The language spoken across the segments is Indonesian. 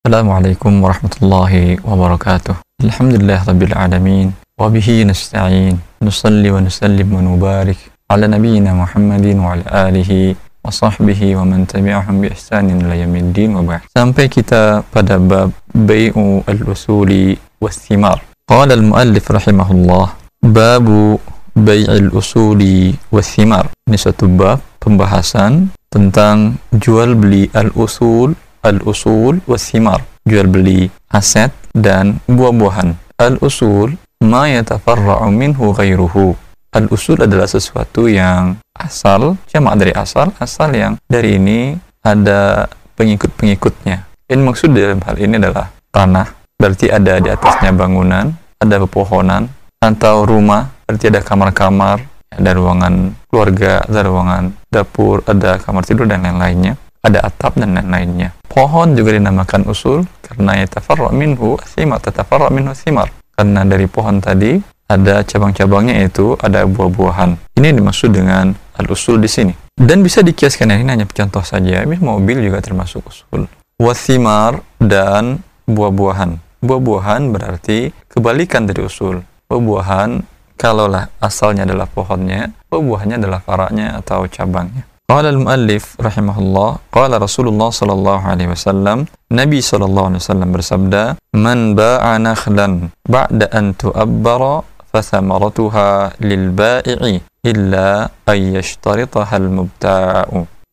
Assalamualaikum warahmatullahi wabarakatuh. Alhamdulillah rabbil alamin. Wa bihi nasta'in. Nusalli wa nusallim wa nubarik ala nabiyyina Muhammadin wa ala alihi wa sahbihi wa man tabi'ahum bi ihsanin ila yaumiddin wa ba'd. Sampai kita pada bab bai'u al-usuli was thimar. Qala al-muallif rahimahullah babu bai'il usuli was thimar. Ini satu bab pembahasan tentang jual beli al-usul al-usul wasimar jual beli aset dan buah-buahan. Al-usul ma yatafarra'u minhu ghairuhu. Al-usul adalah sesuatu yang asal jamak dari asal asal yang dari ini ada pengikut-pengikutnya. Ini maksud dalam hal ini adalah tanah berarti ada di atasnya bangunan ada pepohonan atau rumah berarti ada kamar-kamar ada ruangan keluarga ada ruangan dapur ada kamar tidur dan lain-lainnya ada atap dan lain-lainnya. Pohon juga dinamakan usul karena yatafarra minhu thimar, tatafarra minhu thimar. Karena dari pohon tadi ada cabang-cabangnya yaitu ada buah-buahan. Ini dimaksud dengan al-usul di sini. Dan bisa dikiaskan ini hanya contoh saja. Ini mobil juga termasuk usul. Wathimar dan buah-buahan. Buah-buahan berarti kebalikan dari usul. Buah-buahan kalaulah asalnya adalah pohonnya, buah-buahannya adalah faraknya atau cabangnya. قال المؤلف رحمه الله قال رسول الله صلى الله عليه وسلم نبي صلى الله عليه وسلم bersabda من باع نخلا بعد أن تؤبر فثمرتها للبائع إلا أن يشترطها المبتاع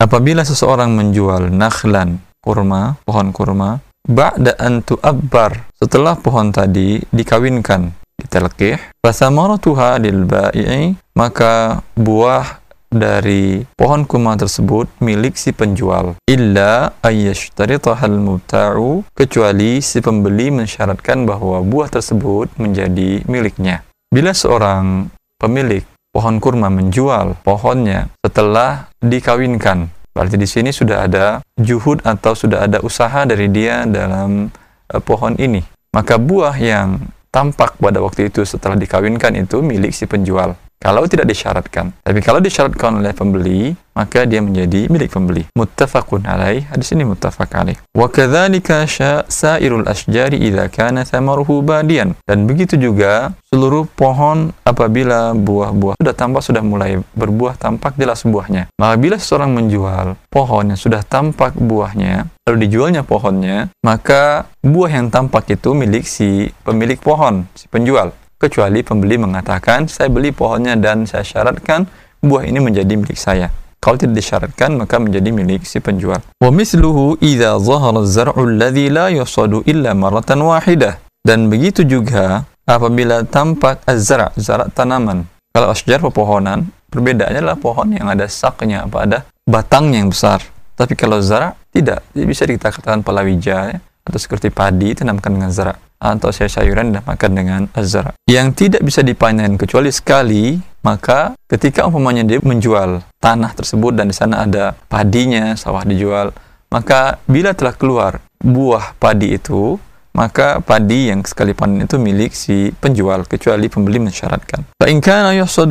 apabila seseorang menjual nakhlan kurma pohon kurma ba'da an tu'abbar setelah pohon tadi dikawinkan ditelkih fasamaratuha lil bai'i maka buah dari pohon kurma tersebut milik si penjual. Illa ayyashtaritahal mubta'u kecuali si pembeli mensyaratkan bahwa buah tersebut menjadi miliknya. Bila seorang pemilik pohon kurma menjual pohonnya setelah dikawinkan berarti di sini sudah ada juhud atau sudah ada usaha dari dia dalam uh, pohon ini. Maka buah yang tampak pada waktu itu setelah dikawinkan itu milik si penjual kalau tidak disyaratkan. Tapi kalau disyaratkan oleh pembeli, maka dia menjadi milik pembeli. Muttafaqun alaih. Hadis ini muttafaq alaih. Wa kadzalika sairul asjari idza kana thamaruhu badian. Dan begitu juga seluruh pohon apabila buah-buah sudah tampak sudah mulai berbuah tampak jelas buahnya. Maka bila seseorang menjual pohon yang sudah tampak buahnya, lalu dijualnya pohonnya, maka buah yang tampak itu milik si pemilik pohon, si penjual kecuali pembeli mengatakan saya beli pohonnya dan saya syaratkan buah ini menjadi milik saya. Kalau tidak disyaratkan maka menjadi milik si penjual. Wa misluhu idza dhahara az-zar'u alladhi la yusadu illa maratan wahidah. Dan begitu juga apabila tampak az-zar', zar' tanaman. Kalau asjar pepohonan, perbedaannya adalah pohon yang ada saknya apa ada batangnya yang besar. Tapi kalau zara tidak, bisa kita katakan palawija ya, atau seperti padi tanamkan dengan zara atau sayur-sayuran dinamakan dengan azra. Yang tidak bisa dipanen kecuali sekali, maka ketika umpamanya dia menjual tanah tersebut dan di sana ada padinya, sawah dijual, maka bila telah keluar buah padi itu, maka padi yang sekali panen itu milik si penjual kecuali pembeli mensyaratkan.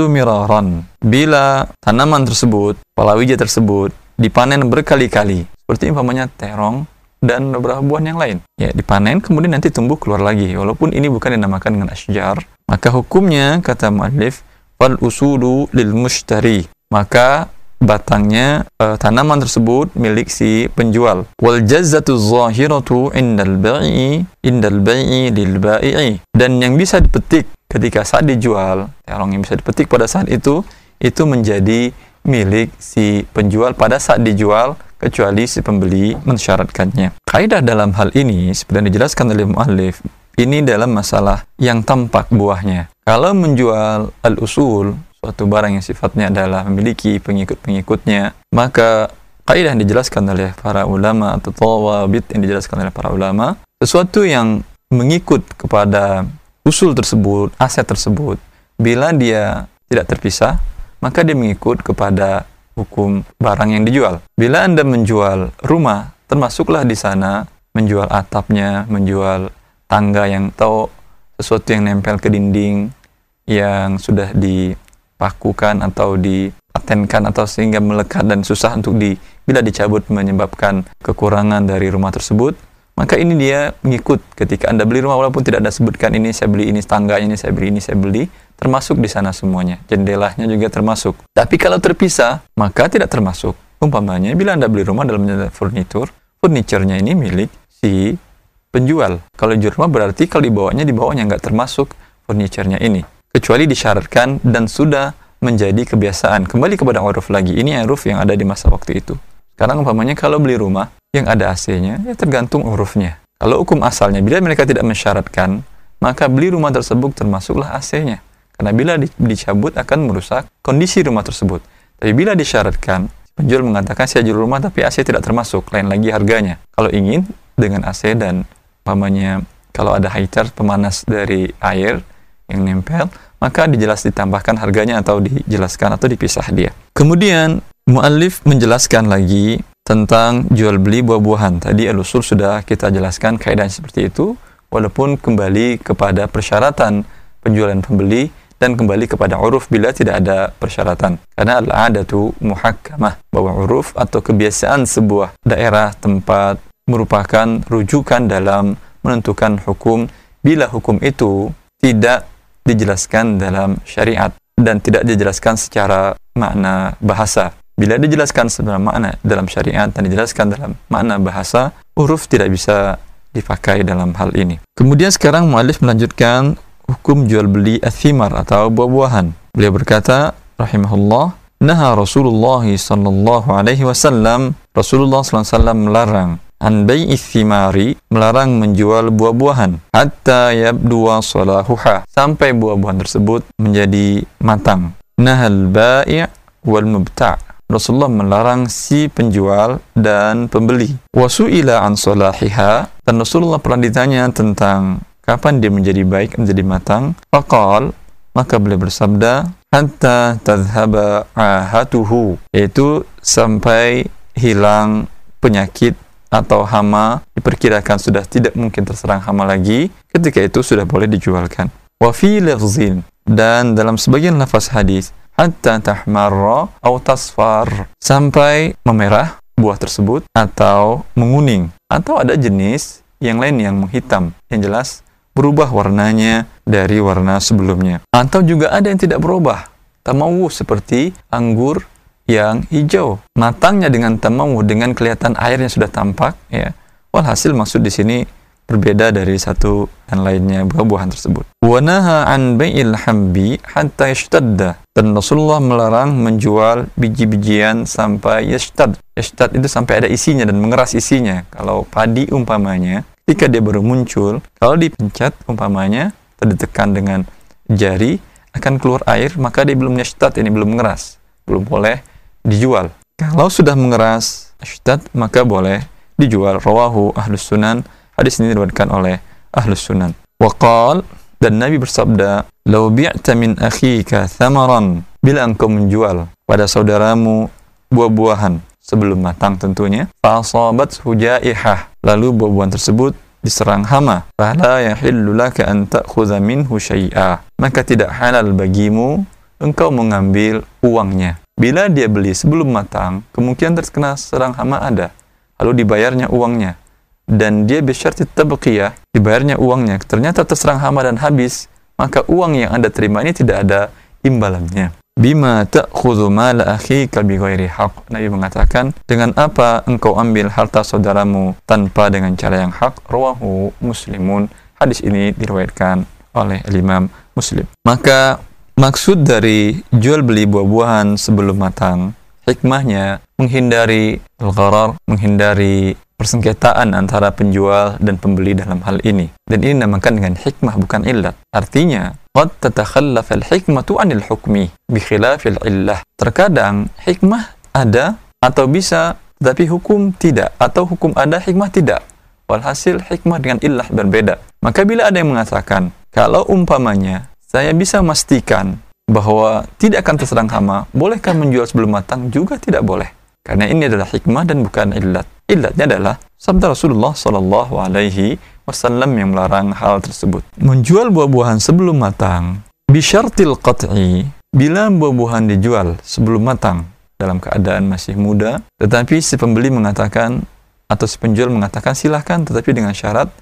Miraran. Bila tanaman tersebut, palawija tersebut dipanen berkali-kali, seperti umpamanya terong dan beberapa buah yang lain. Ya, dipanen kemudian nanti tumbuh keluar lagi. Walaupun ini bukan dinamakan dengan asjar, maka hukumnya kata muallif fal usulu lil mushtari. Maka batangnya uh, tanaman tersebut milik si penjual. Wal jazzatu zahiratu indal bai'i indal bai'i lil bai'i. Dan yang bisa dipetik ketika saat dijual, terong yang bisa dipetik pada saat itu itu menjadi milik si penjual pada saat dijual kecuali si pembeli mensyaratkannya. Kaidah dalam hal ini yang dijelaskan oleh muallif ini dalam masalah yang tampak buahnya. Kalau menjual al-usul, suatu barang yang sifatnya adalah memiliki pengikut-pengikutnya, maka kaidah yang dijelaskan oleh para ulama atau tawabit yang dijelaskan oleh para ulama, sesuatu yang mengikut kepada usul tersebut, aset tersebut, bila dia tidak terpisah, maka dia mengikut kepada hukum barang yang dijual. Bila Anda menjual rumah, termasuklah di sana menjual atapnya, menjual tangga yang atau sesuatu yang nempel ke dinding yang sudah dipakukan atau dipatenkan atau sehingga melekat dan susah untuk di bila dicabut menyebabkan kekurangan dari rumah tersebut, maka ini dia mengikut ketika Anda beli rumah walaupun tidak Anda sebutkan ini saya beli ini tangga ini saya beli ini saya beli termasuk di sana semuanya. Jendelanya juga termasuk. Tapi kalau terpisah maka tidak termasuk. Umpamanya bila Anda beli rumah dalam furnitur furniturnya ini milik si penjual. Kalau jual rumah berarti kalau dibawanya dibawanya nggak termasuk furniturnya ini. Kecuali disyaratkan dan sudah menjadi kebiasaan. Kembali kepada uruf lagi. Ini uruf yang ada di masa waktu itu sekarang umpamanya kalau beli rumah yang ada AC-nya, ya tergantung urufnya. Kalau hukum asalnya, bila mereka tidak mensyaratkan, maka beli rumah tersebut termasuklah AC-nya. Karena bila dicabut akan merusak kondisi rumah tersebut. Tapi bila disyaratkan, penjual mengatakan saya jual rumah tapi AC tidak termasuk, lain lagi harganya. Kalau ingin dengan AC dan umpamanya kalau ada heater pemanas dari air yang nempel, maka dijelas ditambahkan harganya atau dijelaskan atau dipisah dia. Kemudian Mu'alif menjelaskan lagi tentang jual beli buah-buahan. Tadi al-usul sudah kita jelaskan kaidah seperti itu, walaupun kembali kepada persyaratan penjualan pembeli dan kembali kepada uruf bila tidak ada persyaratan. Karena al-adatu muhakkamah, bahwa uruf atau kebiasaan sebuah daerah tempat merupakan rujukan dalam menentukan hukum bila hukum itu tidak dijelaskan dalam syariat dan tidak dijelaskan secara makna bahasa. Bila dijelaskan sebenarnya makna dalam syariat dan dijelaskan dalam makna bahasa, huruf tidak bisa dipakai dalam hal ini. Kemudian sekarang mu'alif melanjutkan hukum jual beli athimar atau buah-buahan. Beliau berkata, rahimahullah, Naha Rasulullah sallallahu alaihi wasallam, Rasulullah sallallahu alaihi wasallam melarang an bai'i thimari melarang menjual buah-buahan hatta yabduwa salahuha sampai buah-buahan tersebut menjadi matang. Nahal bai' wal mubta' Rasulullah melarang si penjual dan pembeli. Wasu'ila an solahiha dan Rasulullah pernah ditanya tentang kapan dia menjadi baik, menjadi matang. Faqal, maka beliau bersabda, hatta tadhaba ahatuhu, yaitu sampai hilang penyakit atau hama diperkirakan sudah tidak mungkin terserang hama lagi ketika itu sudah boleh dijualkan. Wa fi dan dalam sebagian lafaz hadis hatta tahmarra atau tasfar. Sampai memerah buah tersebut atau menguning. Atau ada jenis yang lain yang menghitam. Yang jelas berubah warnanya dari warna sebelumnya. Atau juga ada yang tidak berubah. Tamawu seperti anggur yang hijau matangnya dengan tamawu dengan kelihatan airnya sudah tampak ya walhasil maksud di sini berbeda dari satu dan lainnya buah-buahan tersebut. Wanaha an bai'il hambi hatta yashtadda. Dan Rasulullah melarang menjual biji-bijian sampai yashtad. Yashtad itu sampai ada isinya dan mengeras isinya. Kalau padi umpamanya, ketika dia baru muncul, kalau dipencet umpamanya, terdetekan dengan jari, akan keluar air, maka dia belum yashtad, ini belum mengeras. Belum boleh dijual. Kalau sudah mengeras yashtad, maka boleh dijual. Rawahu ahlus sunan Hadis ini diriwayatkan oleh Ahlus Sunan. Waqal dan Nabi bersabda, "Lau bi'ta min akhika thamaran" bila engkau menjual pada saudaramu buah-buahan sebelum matang tentunya, fasabat hujaihah lalu buah-buahan tersebut diserang hama, fala yahillu laka an ta'khudha minhu syai'a. Maka tidak halal bagimu engkau mengambil uangnya. Bila dia beli sebelum matang, kemungkinan terkena serang hama ada. Lalu dibayarnya uangnya. Dan dia bisyarti tabqiyah dibayarnya uangnya. Ternyata terserang hama dan habis maka uang yang anda terima ini tidak ada imbalannya. Bima ta'khudhu mala akhika bighairi haq Nabi mengatakan dengan apa engkau ambil harta saudaramu tanpa dengan cara yang hak? Rawahu muslimun. Hadis ini diriwayatkan oleh Imam Muslim. Maka maksud dari jual beli buah-buahan sebelum matang hikmahnya menghindari al-gharar menghindari persengketaan antara penjual dan pembeli dalam hal ini. Dan ini dinamakan dengan hikmah bukan illat. Artinya, qad tatakhallaf al-hikmatu 'anil hukmi bi khilafil illah. Terkadang hikmah ada atau bisa tapi hukum tidak atau hukum ada hikmah tidak. Walhasil hikmah dengan illah berbeda. Maka bila ada yang mengatakan, kalau umpamanya saya bisa memastikan bahwa tidak akan terserang hama, bolehkah menjual sebelum matang? Juga tidak boleh. Karena ini adalah hikmah dan bukan illat. Illatnya adalah sabda Rasulullah Shallallahu Alaihi Wasallam yang melarang hal tersebut. Menjual buah-buahan sebelum matang, bisyartil qat'i, bila buah-buahan dijual sebelum matang dalam keadaan masih muda, tetapi si pembeli mengatakan atau si penjual mengatakan silahkan tetapi dengan syarat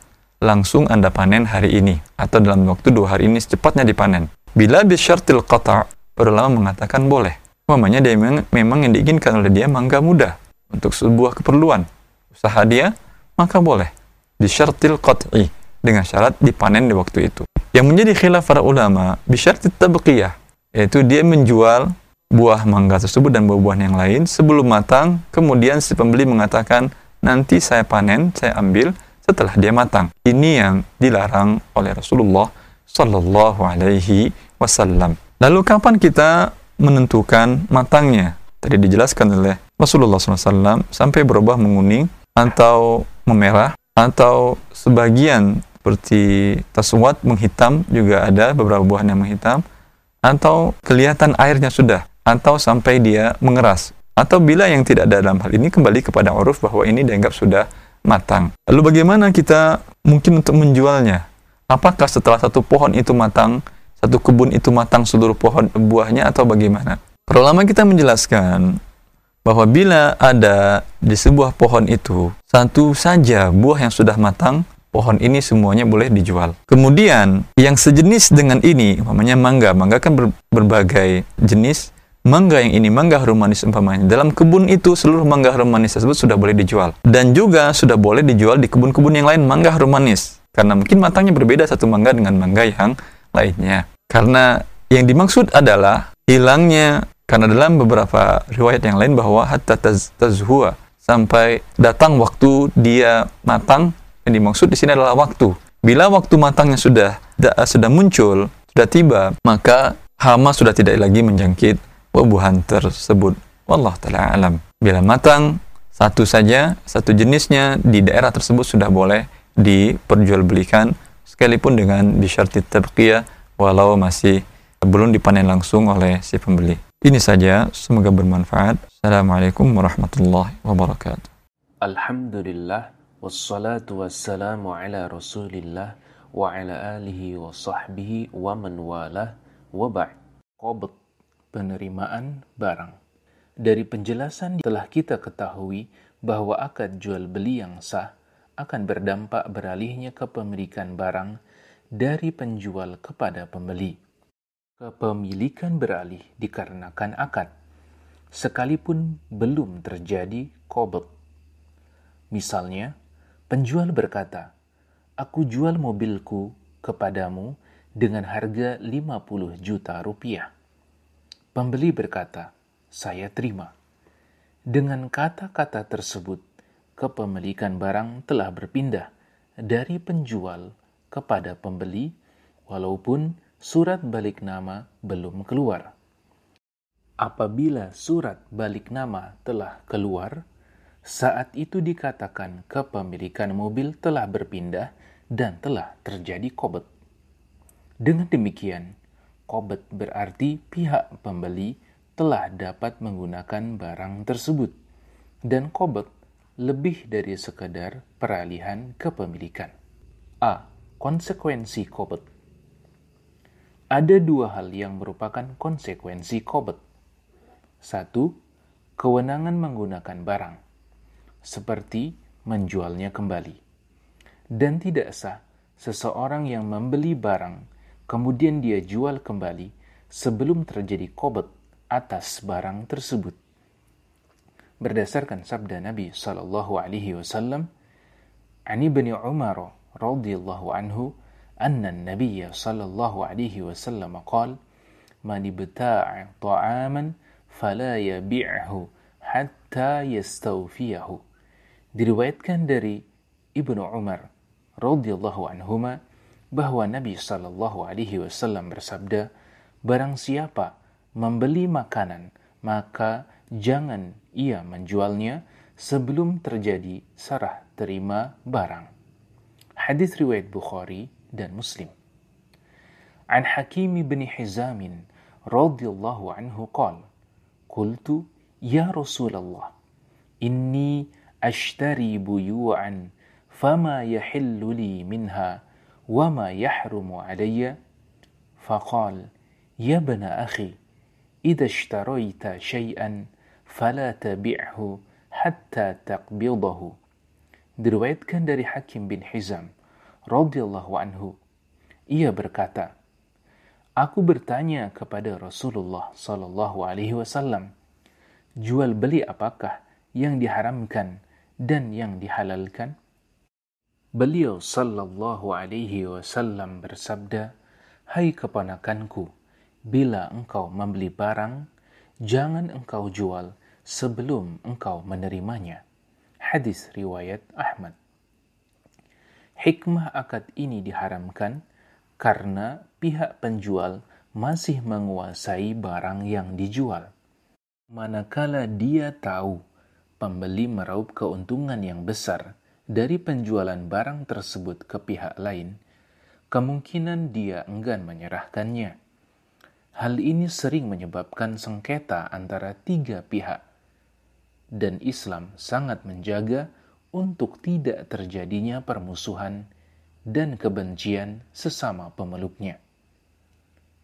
langsung Anda panen hari ini atau dalam waktu dua hari ini secepatnya dipanen. Bila bisyartil qata' para ulama mengatakan boleh. Umpamanya dia memang, memang yang diinginkan oleh dia mangga muda untuk sebuah keperluan usaha dia, maka boleh. Bisyartil qat'i dengan syarat dipanen di waktu itu. Yang menjadi khilaf para ulama bisyartil tabqiyah yaitu dia menjual buah mangga tersebut dan buah-buahan yang lain sebelum matang, kemudian si pembeli mengatakan nanti saya panen, saya ambil setelah dia matang. Ini yang dilarang oleh Rasulullah Sallallahu Alaihi Wasallam. Lalu kapan kita menentukan matangnya? Tadi dijelaskan oleh Rasulullah SAW sampai berubah menguning atau memerah atau sebagian seperti taswat menghitam juga ada beberapa buah yang menghitam atau kelihatan airnya sudah atau sampai dia mengeras atau bila yang tidak ada dalam hal ini kembali kepada uruf bahwa ini dianggap sudah matang. Lalu bagaimana kita mungkin untuk menjualnya? Apakah setelah satu pohon itu matang, satu kebun itu matang seluruh pohon buahnya atau bagaimana? Para kita menjelaskan bahwa bila ada di sebuah pohon itu satu saja buah yang sudah matang, pohon ini semuanya boleh dijual. Kemudian yang sejenis dengan ini, umpamanya mangga, mangga kan ber, berbagai jenis mangga yang ini mangga harum manis umpamanya. Dalam kebun itu seluruh mangga harum manis tersebut sudah boleh dijual. Dan juga sudah boleh dijual di kebun-kebun yang lain mangga harum manis. Karena mungkin matangnya berbeda satu mangga dengan mangga yang lainnya. Karena yang dimaksud adalah hilangnya karena dalam beberapa riwayat yang lain bahwa hatta taz, tazhua sampai datang waktu dia matang yang dimaksud di sini adalah waktu. Bila waktu matangnya sudah sudah muncul sudah tiba maka hama sudah tidak lagi menjangkit buah-buahan tersebut. Wallah taala alam. Bila matang satu saja, satu jenisnya di daerah tersebut sudah boleh diperjualbelikan sekalipun dengan bisyarti tabqiyah walau masih belum dipanen langsung oleh si pembeli. Ini saja, semoga bermanfaat. Assalamualaikum warahmatullahi wabarakatuh. Alhamdulillah wassalatu wassalamu ala Rasulillah wa ala alihi wa sahbihi wa man walah wa ba'd. Penerimaan barang. Dari penjelasan telah kita ketahui bahwa akad jual beli yang sah akan berdampak beralihnya kepemilikan barang dari penjual kepada pembeli. Kepemilikan beralih dikarenakan akad, sekalipun belum terjadi kobot. Misalnya, penjual berkata, Aku jual mobilku kepadamu dengan harga 50 juta rupiah. Pembeli berkata, "Saya terima." Dengan kata-kata tersebut, kepemilikan barang telah berpindah dari penjual kepada pembeli, walaupun surat balik nama belum keluar. Apabila surat balik nama telah keluar, saat itu dikatakan kepemilikan mobil telah berpindah dan telah terjadi kobet. Dengan demikian, Kobet berarti pihak pembeli telah dapat menggunakan barang tersebut. Dan kobet lebih dari sekedar peralihan kepemilikan. A. Konsekuensi kobet Ada dua hal yang merupakan konsekuensi kobet. Satu, kewenangan menggunakan barang, seperti menjualnya kembali. Dan tidak sah seseorang yang membeli barang kemudian dia jual kembali sebelum terjadi kobet atas barang tersebut. Berdasarkan sabda Nabi sallallahu alaihi wasallam, "Ani bin Umar radhiyallahu anhu, anna an-nabiy sallallahu alaihi wasallam qala, "Man ibta'a ta'aman fala yabi'hu hatta yastawfiyahu." Diriwayatkan dari Ibnu Umar radhiyallahu anhuma bahwa Nabi Shallallahu Alaihi Wasallam bersabda, "Barang siapa membeli makanan, maka jangan ia menjualnya sebelum terjadi sarah terima barang." Hadis riwayat Bukhari dan Muslim. An Hakim bin Hizamin radhiyallahu anhu qal, "Qultu ya Rasulullah, inni ashtari buyu'an fama yahillu li minha." وما يحرم علي فقال يا ابن أخي إذا اشتريت شيئا فلا تبعه حتى تقبضه Diriwayatkan dari Hakim bin Hizam radhiyallahu anhu. Ia berkata, Aku bertanya kepada Rasulullah sallallahu alaihi wasallam, jual beli apakah yang diharamkan dan yang dihalalkan? Beliau sallallahu alaihi wasallam bersabda, "Hai keponakanku, bila engkau membeli barang, jangan engkau jual sebelum engkau menerimanya." Hadis riwayat Ahmad. Hikmah akad ini diharamkan karena pihak penjual masih menguasai barang yang dijual. Manakala dia tahu pembeli meraup keuntungan yang besar dari penjualan barang tersebut ke pihak lain, kemungkinan dia enggan menyerahkannya. Hal ini sering menyebabkan sengketa antara tiga pihak, dan Islam sangat menjaga untuk tidak terjadinya permusuhan dan kebencian sesama pemeluknya.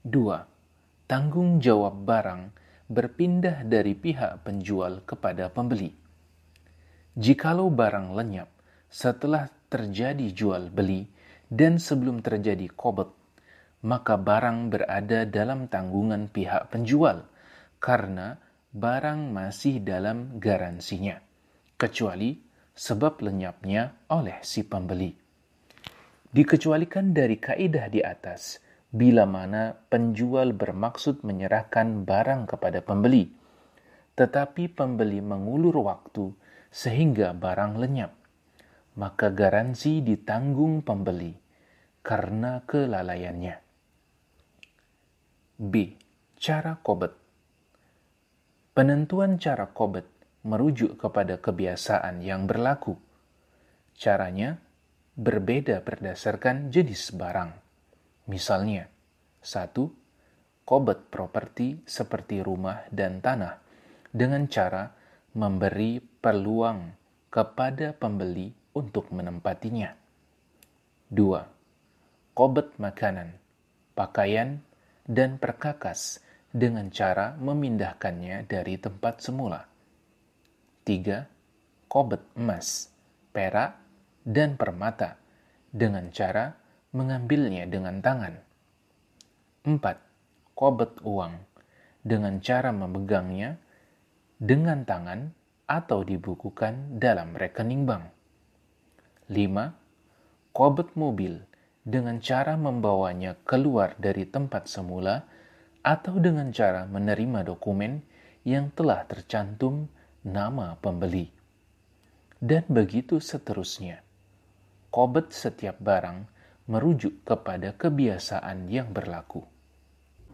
2. Tanggung jawab barang berpindah dari pihak penjual kepada pembeli. Jikalau barang lenyap setelah terjadi jual beli dan sebelum terjadi kobet, maka barang berada dalam tanggungan pihak penjual karena barang masih dalam garansinya, kecuali sebab lenyapnya oleh si pembeli. Dikecualikan dari kaidah di atas bila mana penjual bermaksud menyerahkan barang kepada pembeli, tetapi pembeli mengulur waktu sehingga barang lenyap, maka garansi ditanggung pembeli karena kelalaiannya. B. Cara kobet Penentuan cara kobet merujuk kepada kebiasaan yang berlaku. Caranya berbeda berdasarkan jenis barang. Misalnya, satu, kobet properti seperti rumah dan tanah dengan cara memberi peluang kepada pembeli untuk menempatinya. Dua, kobet makanan, pakaian, dan perkakas dengan cara memindahkannya dari tempat semula. Tiga, kobet emas, perak, dan permata dengan cara mengambilnya dengan tangan. 4. Kobet uang dengan cara memegangnya dengan tangan atau dibukukan dalam rekening bank. 5. Kobet mobil dengan cara membawanya keluar dari tempat semula atau dengan cara menerima dokumen yang telah tercantum nama pembeli. Dan begitu seterusnya kobet setiap barang merujuk kepada kebiasaan yang berlaku.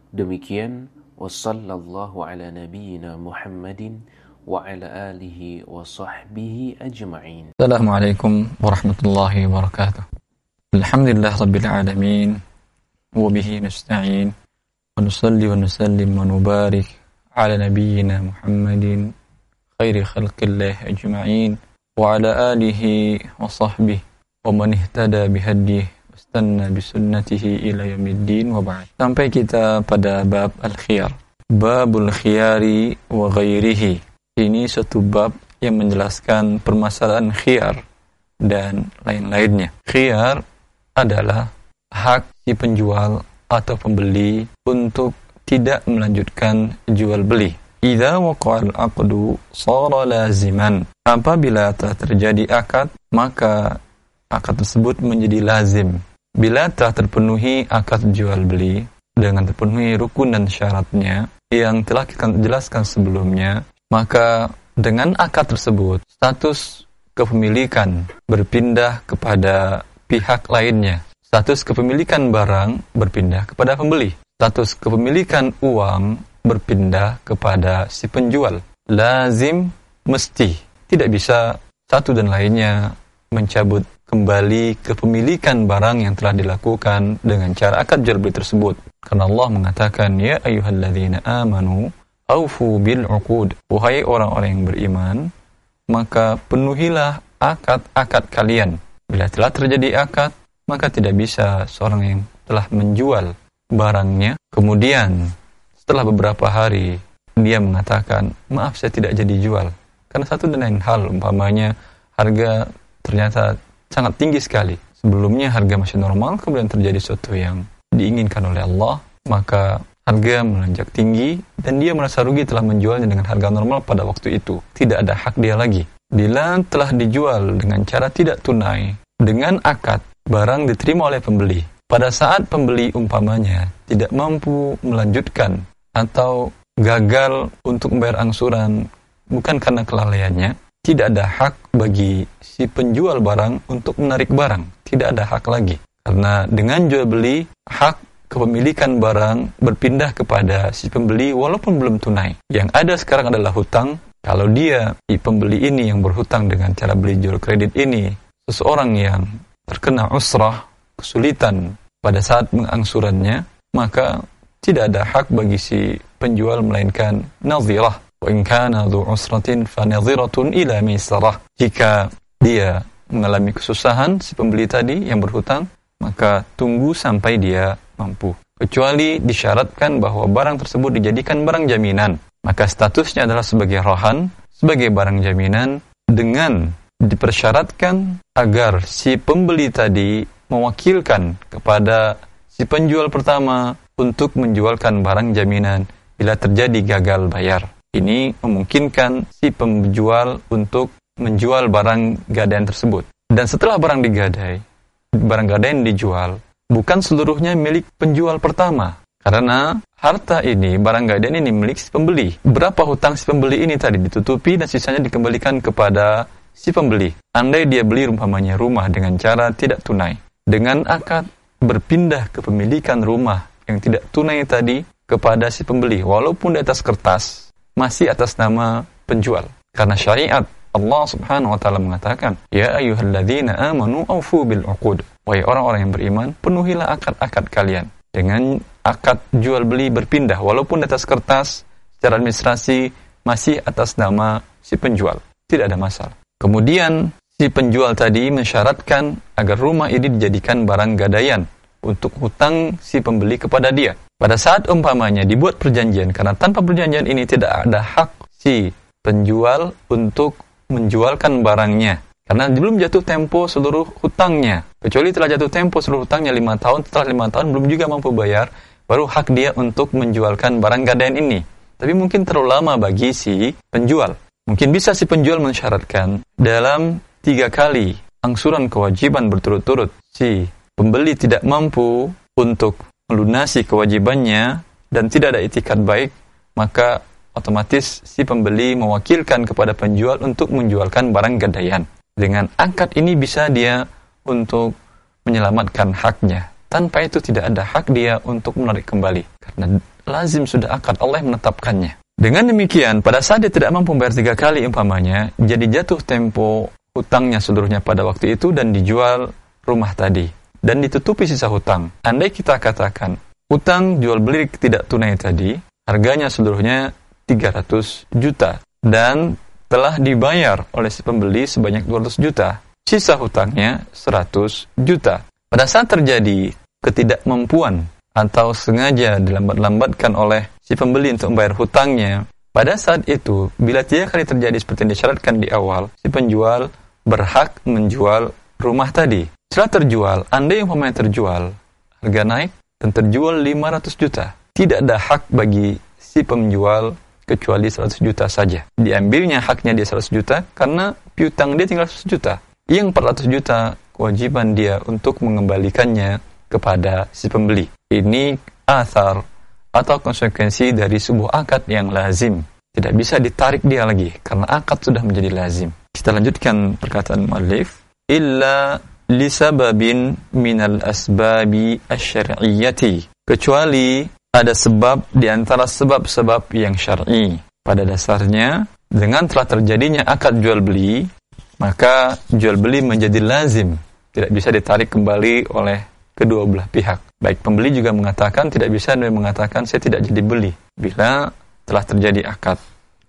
Demikian ala nabiyyina Muhammadin وعلى آله وصحبه أجمعين السلام عليكم ورحمة الله وبركاته الحمد لله رب العالمين وبه نستعين ونصلي ونسلم ونبارك على نبينا محمد خير خلق الله أجمعين وعلى آله وصحبه ومن اهتدى بهديه واستنى بسنته إلى يوم wa وبعد Sampai kita pada bab al-khiyar. Babul khiyari wa ghairihi. Ini satu bab yang menjelaskan permasalahan khiyar dan lain-lainnya khiyar adalah hak si penjual atau pembeli untuk tidak melanjutkan jual beli Idza waqa'al aqdu sara laziman. Apabila telah terjadi akad, maka akad tersebut menjadi lazim. Bila telah terpenuhi akad jual beli dengan terpenuhi rukun dan syaratnya yang telah kita jelaskan sebelumnya, maka dengan akad tersebut status kepemilikan berpindah kepada pihak lainnya. Status kepemilikan barang berpindah kepada pembeli. Status kepemilikan uang berpindah kepada si penjual. Lazim mesti tidak bisa satu dan lainnya mencabut kembali kepemilikan barang yang telah dilakukan dengan cara akad jual beli tersebut. Karena Allah mengatakan, Ya ayuhalladzina amanu, aufu bil uqud. Wahai orang-orang yang beriman, maka penuhilah akad-akad kalian. Bila telah terjadi akad, maka tidak bisa seorang yang telah menjual barangnya, kemudian setelah beberapa hari dia mengatakan, maaf saya tidak jadi jual. Karena satu dan lain hal, umpamanya harga ternyata sangat tinggi sekali. Sebelumnya harga masih normal, kemudian terjadi sesuatu yang diinginkan oleh Allah, maka harga melonjak tinggi dan dia merasa rugi telah menjualnya dengan harga normal pada waktu itu. Tidak ada hak dia lagi. Bila telah dijual dengan cara tidak tunai, dengan akad, barang diterima oleh pembeli. Pada saat pembeli umpamanya tidak mampu melanjutkan atau gagal untuk membayar angsuran bukan karena kelalaiannya, tidak ada hak bagi si penjual barang untuk menarik barang. Tidak ada hak lagi. Karena dengan jual beli, hak kepemilikan barang berpindah kepada si pembeli walaupun belum tunai. Yang ada sekarang adalah hutang. Kalau dia, si pembeli ini yang berhutang dengan cara beli jual kredit ini, seseorang yang terkena usrah, kesulitan pada saat mengangsurannya, maka tidak ada hak bagi si penjual melainkan nazirah in kana dhu usratin fanadhiratun ila maisarah. Jika dia mengalami kesusahan si pembeli tadi yang berhutang, maka tunggu sampai dia mampu. Kecuali disyaratkan bahwa barang tersebut dijadikan barang jaminan, maka statusnya adalah sebagai rohan, sebagai barang jaminan dengan dipersyaratkan agar si pembeli tadi mewakilkan kepada si penjual pertama untuk menjualkan barang jaminan bila terjadi gagal bayar. Ini memungkinkan si penjual untuk menjual barang gadaian tersebut. Dan setelah barang digadai, barang gadaian dijual, bukan seluruhnya milik penjual pertama. Karena harta ini, barang gadaian ini milik si pembeli. Berapa hutang si pembeli ini tadi ditutupi dan sisanya dikembalikan kepada si pembeli. Andai dia beli umpamanya rumah dengan cara tidak tunai. Dengan akad berpindah kepemilikan rumah yang tidak tunai tadi kepada si pembeli. Walaupun di atas kertas, masih atas nama penjual. Karena syariat Allah Subhanahu wa taala mengatakan, "Ya ayyuhalladzina amanu aufu bil uqud." Wahai orang-orang yang beriman, penuhilah akad-akad kalian dengan akad jual beli berpindah walaupun atas kertas secara administrasi masih atas nama si penjual. Tidak ada masalah. Kemudian si penjual tadi mensyaratkan agar rumah ini dijadikan barang gadaian untuk hutang si pembeli kepada dia. Pada saat umpamanya dibuat perjanjian, karena tanpa perjanjian ini tidak ada hak si penjual untuk menjualkan barangnya. Karena belum jatuh tempo seluruh hutangnya. Kecuali telah jatuh tempo seluruh hutangnya lima tahun, setelah lima tahun belum juga mampu bayar, baru hak dia untuk menjualkan barang gadaian ini. Tapi mungkin terlalu lama bagi si penjual. Mungkin bisa si penjual mensyaratkan dalam tiga kali angsuran kewajiban berturut-turut si pembeli tidak mampu untuk melunasi kewajibannya dan tidak ada itikat baik, maka otomatis si pembeli mewakilkan kepada penjual untuk menjualkan barang gadaian. Dengan angkat ini bisa dia untuk menyelamatkan haknya. Tanpa itu tidak ada hak dia untuk menarik kembali. Karena lazim sudah akad Allah menetapkannya. Dengan demikian, pada saat dia tidak mampu membayar tiga kali umpamanya, jadi jatuh tempo hutangnya seluruhnya pada waktu itu dan dijual rumah tadi dan ditutupi sisa hutang. Andai kita katakan hutang jual beli tidak tunai tadi harganya seluruhnya 300 juta dan telah dibayar oleh si pembeli sebanyak 200 juta. Sisa hutangnya 100 juta. Pada saat terjadi ketidakmampuan atau sengaja dilambat-lambatkan oleh si pembeli untuk membayar hutangnya, pada saat itu, bila tiga kali terjadi seperti yang disyaratkan di awal, si penjual berhak menjual rumah tadi. Setelah terjual, Anda yang pemain terjual, harga naik dan terjual 500 juta. Tidak ada hak bagi si penjual kecuali 100 juta saja. Diambilnya haknya dia 100 juta karena piutang dia tinggal 100 juta. Yang 400 juta kewajiban dia untuk mengembalikannya kepada si pembeli. Ini asar atau konsekuensi dari sebuah akad yang lazim. Tidak bisa ditarik dia lagi karena akad sudah menjadi lazim. Kita lanjutkan perkataan muallif illa lisababin minal asbabi asyariyati kecuali ada sebab di antara sebab-sebab yang syar'i. Pada dasarnya dengan telah terjadinya akad jual beli, maka jual beli menjadi lazim, tidak bisa ditarik kembali oleh kedua belah pihak. Baik pembeli juga mengatakan tidak bisa dan mengatakan saya tidak jadi beli bila telah terjadi akad.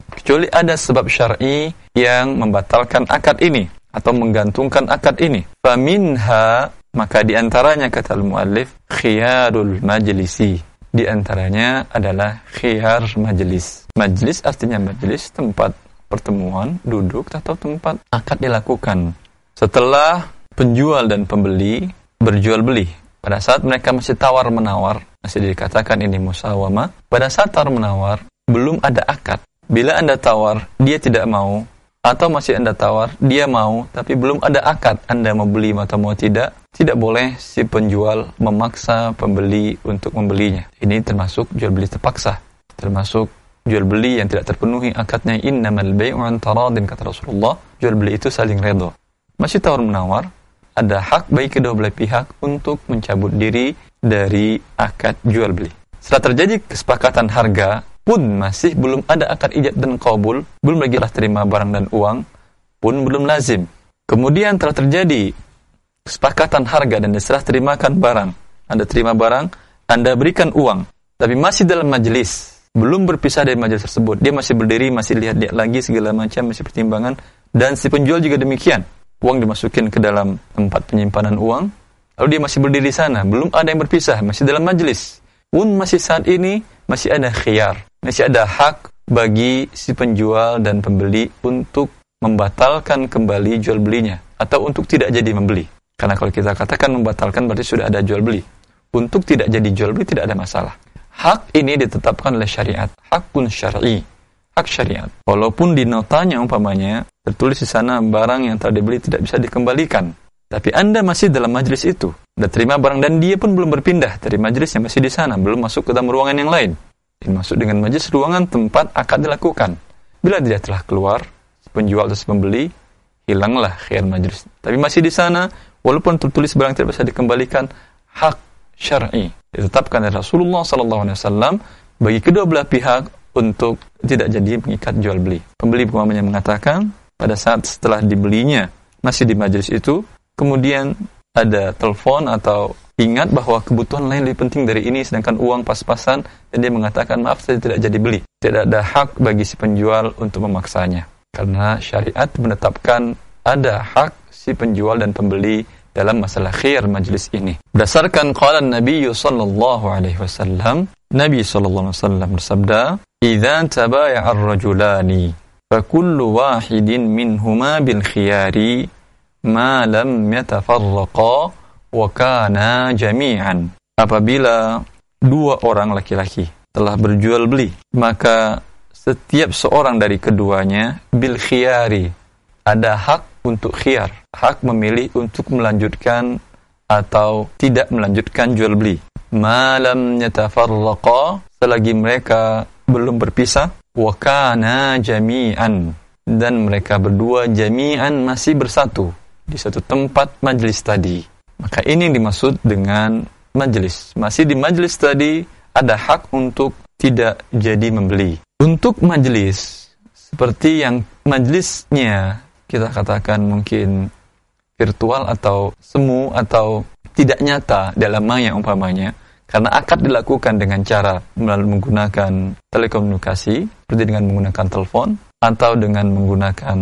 Kecuali ada sebab syar'i yang membatalkan akad ini atau menggantungkan akad ini. Faminha maka di antaranya kata al-muallif khiyarul majlisi. Di antaranya adalah khiyar majlis. Majlis artinya majlis tempat pertemuan, duduk atau tempat akad dilakukan. Setelah penjual dan pembeli berjual beli, pada saat mereka masih tawar menawar, masih dikatakan ini musawama. Pada saat tawar menawar, belum ada akad. Bila Anda tawar, dia tidak mau, atau masih Anda tawar, dia mau, tapi belum ada akad Anda mau beli atau mau tidak, tidak boleh si penjual memaksa pembeli untuk membelinya. Ini termasuk jual beli terpaksa, termasuk jual beli yang tidak terpenuhi akadnya innamal bai'u an taradin kata Rasulullah, jual beli itu saling redha. Masih tawar menawar, ada hak bagi kedua belah pihak untuk mencabut diri dari akad jual beli. Setelah terjadi kesepakatan harga, pun masih belum ada akad ijab dan kabul, belum lagi lah terima barang dan uang, pun belum lazim. Kemudian telah terjadi kesepakatan harga dan diserah terimakan barang. Anda terima barang, Anda berikan uang, tapi masih dalam majelis, belum berpisah dari majelis tersebut. Dia masih berdiri, masih lihat-lihat lagi segala macam, masih pertimbangan, dan si penjual juga demikian uang dimasukin ke dalam tempat penyimpanan uang, lalu dia masih berdiri di sana, belum ada yang berpisah, masih dalam majelis. Pun masih saat ini masih ada khiyar, masih ada hak bagi si penjual dan pembeli untuk membatalkan kembali jual belinya atau untuk tidak jadi membeli. Karena kalau kita katakan membatalkan berarti sudah ada jual beli. Untuk tidak jadi jual beli tidak ada masalah. Hak ini ditetapkan oleh syariat, hakun syar'i, hak syariat. Walaupun di notanya umpamanya tertulis di sana barang yang telah dibeli tidak bisa dikembalikan. Tapi Anda masih dalam majelis itu. Anda terima barang dan dia pun belum berpindah dari majelis yang masih di sana, belum masuk ke dalam ruangan yang lain. Ini masuk dengan majelis ruangan tempat akad dilakukan. Bila dia telah keluar, penjual atau pembeli, hilanglah khiyar majelis. Tapi masih di sana, walaupun tertulis barang tidak bisa dikembalikan, hak syar'i ditetapkan oleh Rasulullah SAW bagi kedua belah pihak untuk tidak jadi mengikat jual beli. Pembeli umpamanya mengatakan, pada saat setelah dibelinya masih di majelis itu, kemudian ada telepon atau ingat bahwa kebutuhan lain lebih penting dari ini sedangkan uang pas-pasan dan dia mengatakan maaf saya tidak jadi beli. Tidak ada hak bagi si penjual untuk memaksanya. Karena syariat menetapkan ada hak si penjual dan pembeli dalam masalah khair majlis ini. Berdasarkan qala Nabi sallallahu alaihi wasallam, Nabi sallallahu alaihi wasallam bersabda, "Idza tabaya'a ar-rajulani fa kullu wahidin minhuma bil khiyari ma lam yatafarraqa wa kana jami'an." Apabila dua orang laki-laki telah berjual beli, maka setiap seorang dari keduanya bil khiyari ada hak untuk khiyar hak memilih untuk melanjutkan atau tidak melanjutkan jual beli malam yatafarraqa selagi mereka belum berpisah wakana jami'an dan mereka berdua jami'an masih bersatu di satu tempat majlis tadi. Maka ini dimaksud dengan majlis. Masih di majlis tadi ada hak untuk tidak jadi membeli. Untuk majlis seperti yang majlisnya kita katakan mungkin virtual atau semu atau tidak nyata dalam maya umpamanya karena akad dilakukan dengan cara melalui menggunakan telekomunikasi, seperti dengan menggunakan telepon atau dengan menggunakan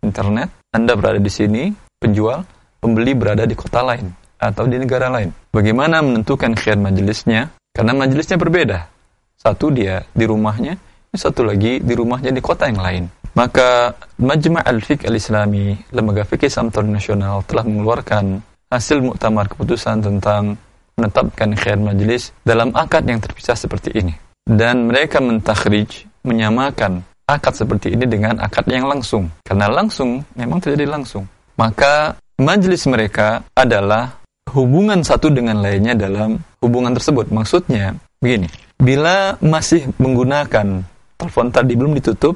internet. Anda berada di sini, penjual, pembeli berada di kota lain atau di negara lain. Bagaimana menentukan khiyar majelisnya? Karena majelisnya berbeda. Satu dia di rumahnya, satu lagi di rumahnya di kota yang lain. Maka Majma' al-Fiqh al-Islami, lembaga fikih Islam nasional telah mengeluarkan hasil muktamar keputusan tentang menetapkan khair majlis dalam akad yang terpisah seperti ini. Dan mereka mentakhrij, menyamakan akad seperti ini dengan akad yang langsung. Karena langsung memang terjadi langsung. Maka majlis mereka adalah hubungan satu dengan lainnya dalam hubungan tersebut. Maksudnya begini, bila masih menggunakan telepon tadi belum ditutup,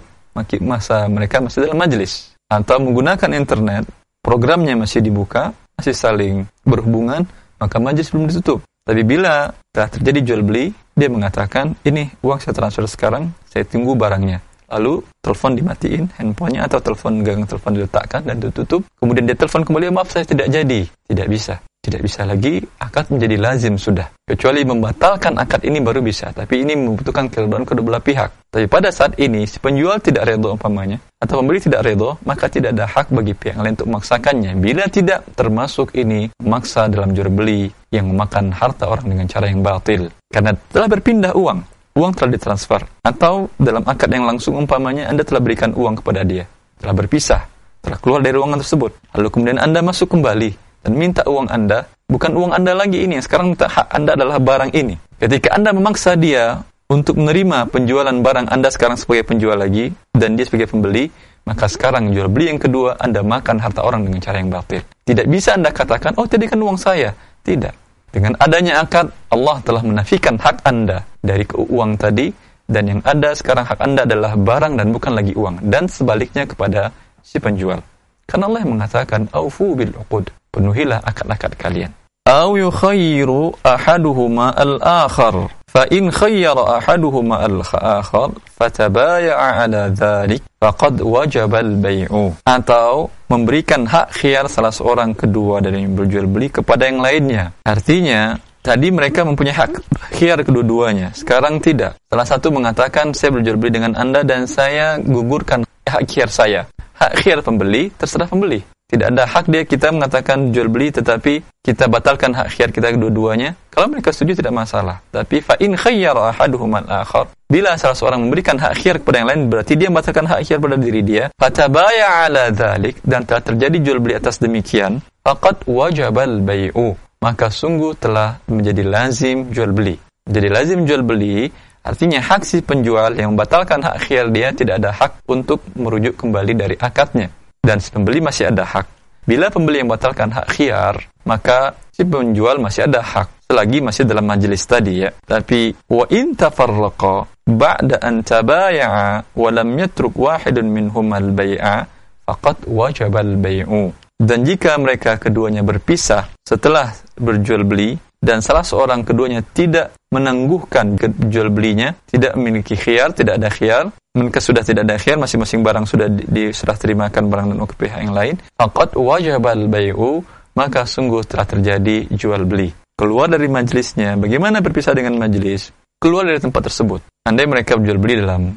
masa mereka masih dalam majlis. Atau menggunakan internet, programnya masih dibuka, masih saling berhubungan, maka majlis belum ditutup. Tapi bila telah terjadi jual beli, dia mengatakan, ini uang saya transfer sekarang, saya tunggu barangnya. Lalu telepon dimatiin, handphonenya atau telepon gang telepon diletakkan dan ditutup. Kemudian dia telepon kembali, maaf saya tidak jadi. Tidak bisa. Tidak bisa lagi, akad menjadi lazim sudah. Kecuali membatalkan akad ini baru bisa. Tapi ini membutuhkan keridhaan kedua belah pihak. Tapi pada saat ini, si penjual tidak redho umpamanya, atau pembeli tidak redho, maka tidak ada hak bagi pihak lain untuk memaksakannya. Bila tidak termasuk ini, maksa dalam jual beli yang memakan harta orang dengan cara yang batil. Karena telah berpindah uang. Uang telah ditransfer. Atau dalam akad yang langsung umpamanya, Anda telah berikan uang kepada dia. Telah berpisah telah keluar dari ruangan tersebut. Lalu kemudian Anda masuk kembali dan minta uang Anda, bukan uang Anda lagi ini, sekarang minta hak Anda adalah barang ini. Ketika Anda memaksa dia untuk menerima penjualan barang Anda sekarang sebagai penjual lagi dan dia sebagai pembeli, maka sekarang jual beli yang kedua Anda makan harta orang dengan cara yang batil. Tidak bisa Anda katakan, oh tadi kan uang saya. Tidak. Dengan adanya akad, Allah telah menafikan hak Anda dari uang tadi dan yang ada sekarang hak Anda adalah barang dan bukan lagi uang dan sebaliknya kepada si penjual. Karena Allah yang mengatakan, "Aufu bil uqud." penuhilah akad-akad kalian aw yukhayyiru ahaduhuma al-akhar fa in khayyara ahaduhuma al-akhar fatabaya'a ala dhalik faqad wajaba al-bay'u. atau memberikan hak khiyar salah seorang kedua dari yang berjual beli kepada yang lainnya artinya Tadi mereka mempunyai hak khiar kedua-duanya. Sekarang tidak. Salah satu mengatakan, saya berjual beli dengan Anda dan saya gugurkan hak khiar saya. Hak khiar pembeli, terserah pembeli tidak ada hak dia kita mengatakan jual beli tetapi kita batalkan hak khiar kita kedua-duanya. Kalau mereka setuju tidak masalah. Tapi fa in khayyara ahaduhum al-akhar bila salah seorang memberikan hak khiar kepada yang lain berarti dia membatalkan hak khiar pada diri dia. Fatabaya ala dzalik dan telah terjadi jual beli atas demikian, faqad wajabal bai'u. Maka sungguh telah menjadi lazim jual beli. Jadi lazim jual beli Artinya hak si penjual yang membatalkan hak khiar dia tidak ada hak untuk merujuk kembali dari akadnya dan si pembeli masih ada hak. Bila pembeli yang batalkan hak khiar, maka si penjual masih ada hak selagi masih dalam majelis tadi ya. Tapi wa in tafarraqa ba'da an tabaya'a wa lam yatruk wahidun minhum al-bai'a faqad wajaba al-bai'u. Dan jika mereka keduanya berpisah setelah berjual beli dan salah seorang keduanya tidak menangguhkan jual belinya, tidak memiliki khiar, tidak ada khiar, sudah tidak ada khiar, masing-masing barang sudah diserah terimakan barang dan ke pihak yang lain, faqad wajabal bai'u, maka sungguh telah terjadi jual beli. Keluar dari majelisnya, bagaimana berpisah dengan majelis? Keluar dari tempat tersebut. Andai mereka berjual beli dalam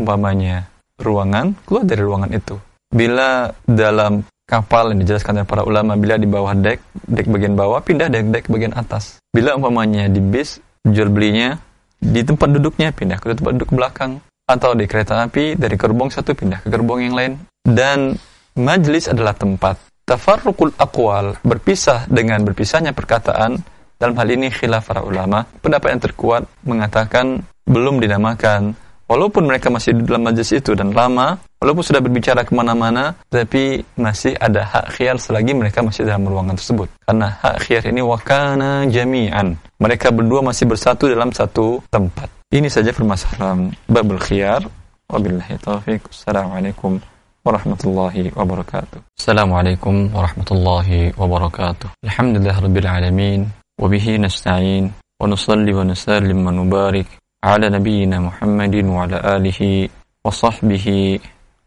umpamanya ruangan, keluar dari ruangan itu. Bila dalam kapal yang dijelaskan oleh para ulama bila di bawah dek, dek bagian bawah pindah dek dek bagian atas. Bila umpamanya di bis jual belinya di tempat duduknya pindah ke tempat duduk belakang atau di kereta api dari gerbong satu pindah ke gerbong yang lain dan majlis adalah tempat tafarruqul aqwal berpisah dengan berpisahnya perkataan dalam hal ini khilaf para ulama pendapat yang terkuat mengatakan belum dinamakan walaupun mereka masih di dalam majlis itu dan lama, walaupun sudah berbicara ke mana-mana, tapi masih ada hak khiar selagi mereka masih dalam ruangan tersebut. Karena hak khiar ini wakana jami'an. Mereka berdua masih bersatu dalam satu tempat. Ini saja permasalahan babul khiyar. Wabillahi taufiq. Assalamualaikum warahmatullahi wabarakatuh. Assalamualaikum warahmatullahi wabarakatuh. Alhamdulillah rabbil alamin. Wabihi nasta'in. Wa nusalli wa nusallim wa nubarik على نبينا محمد وعلى آله وصحبه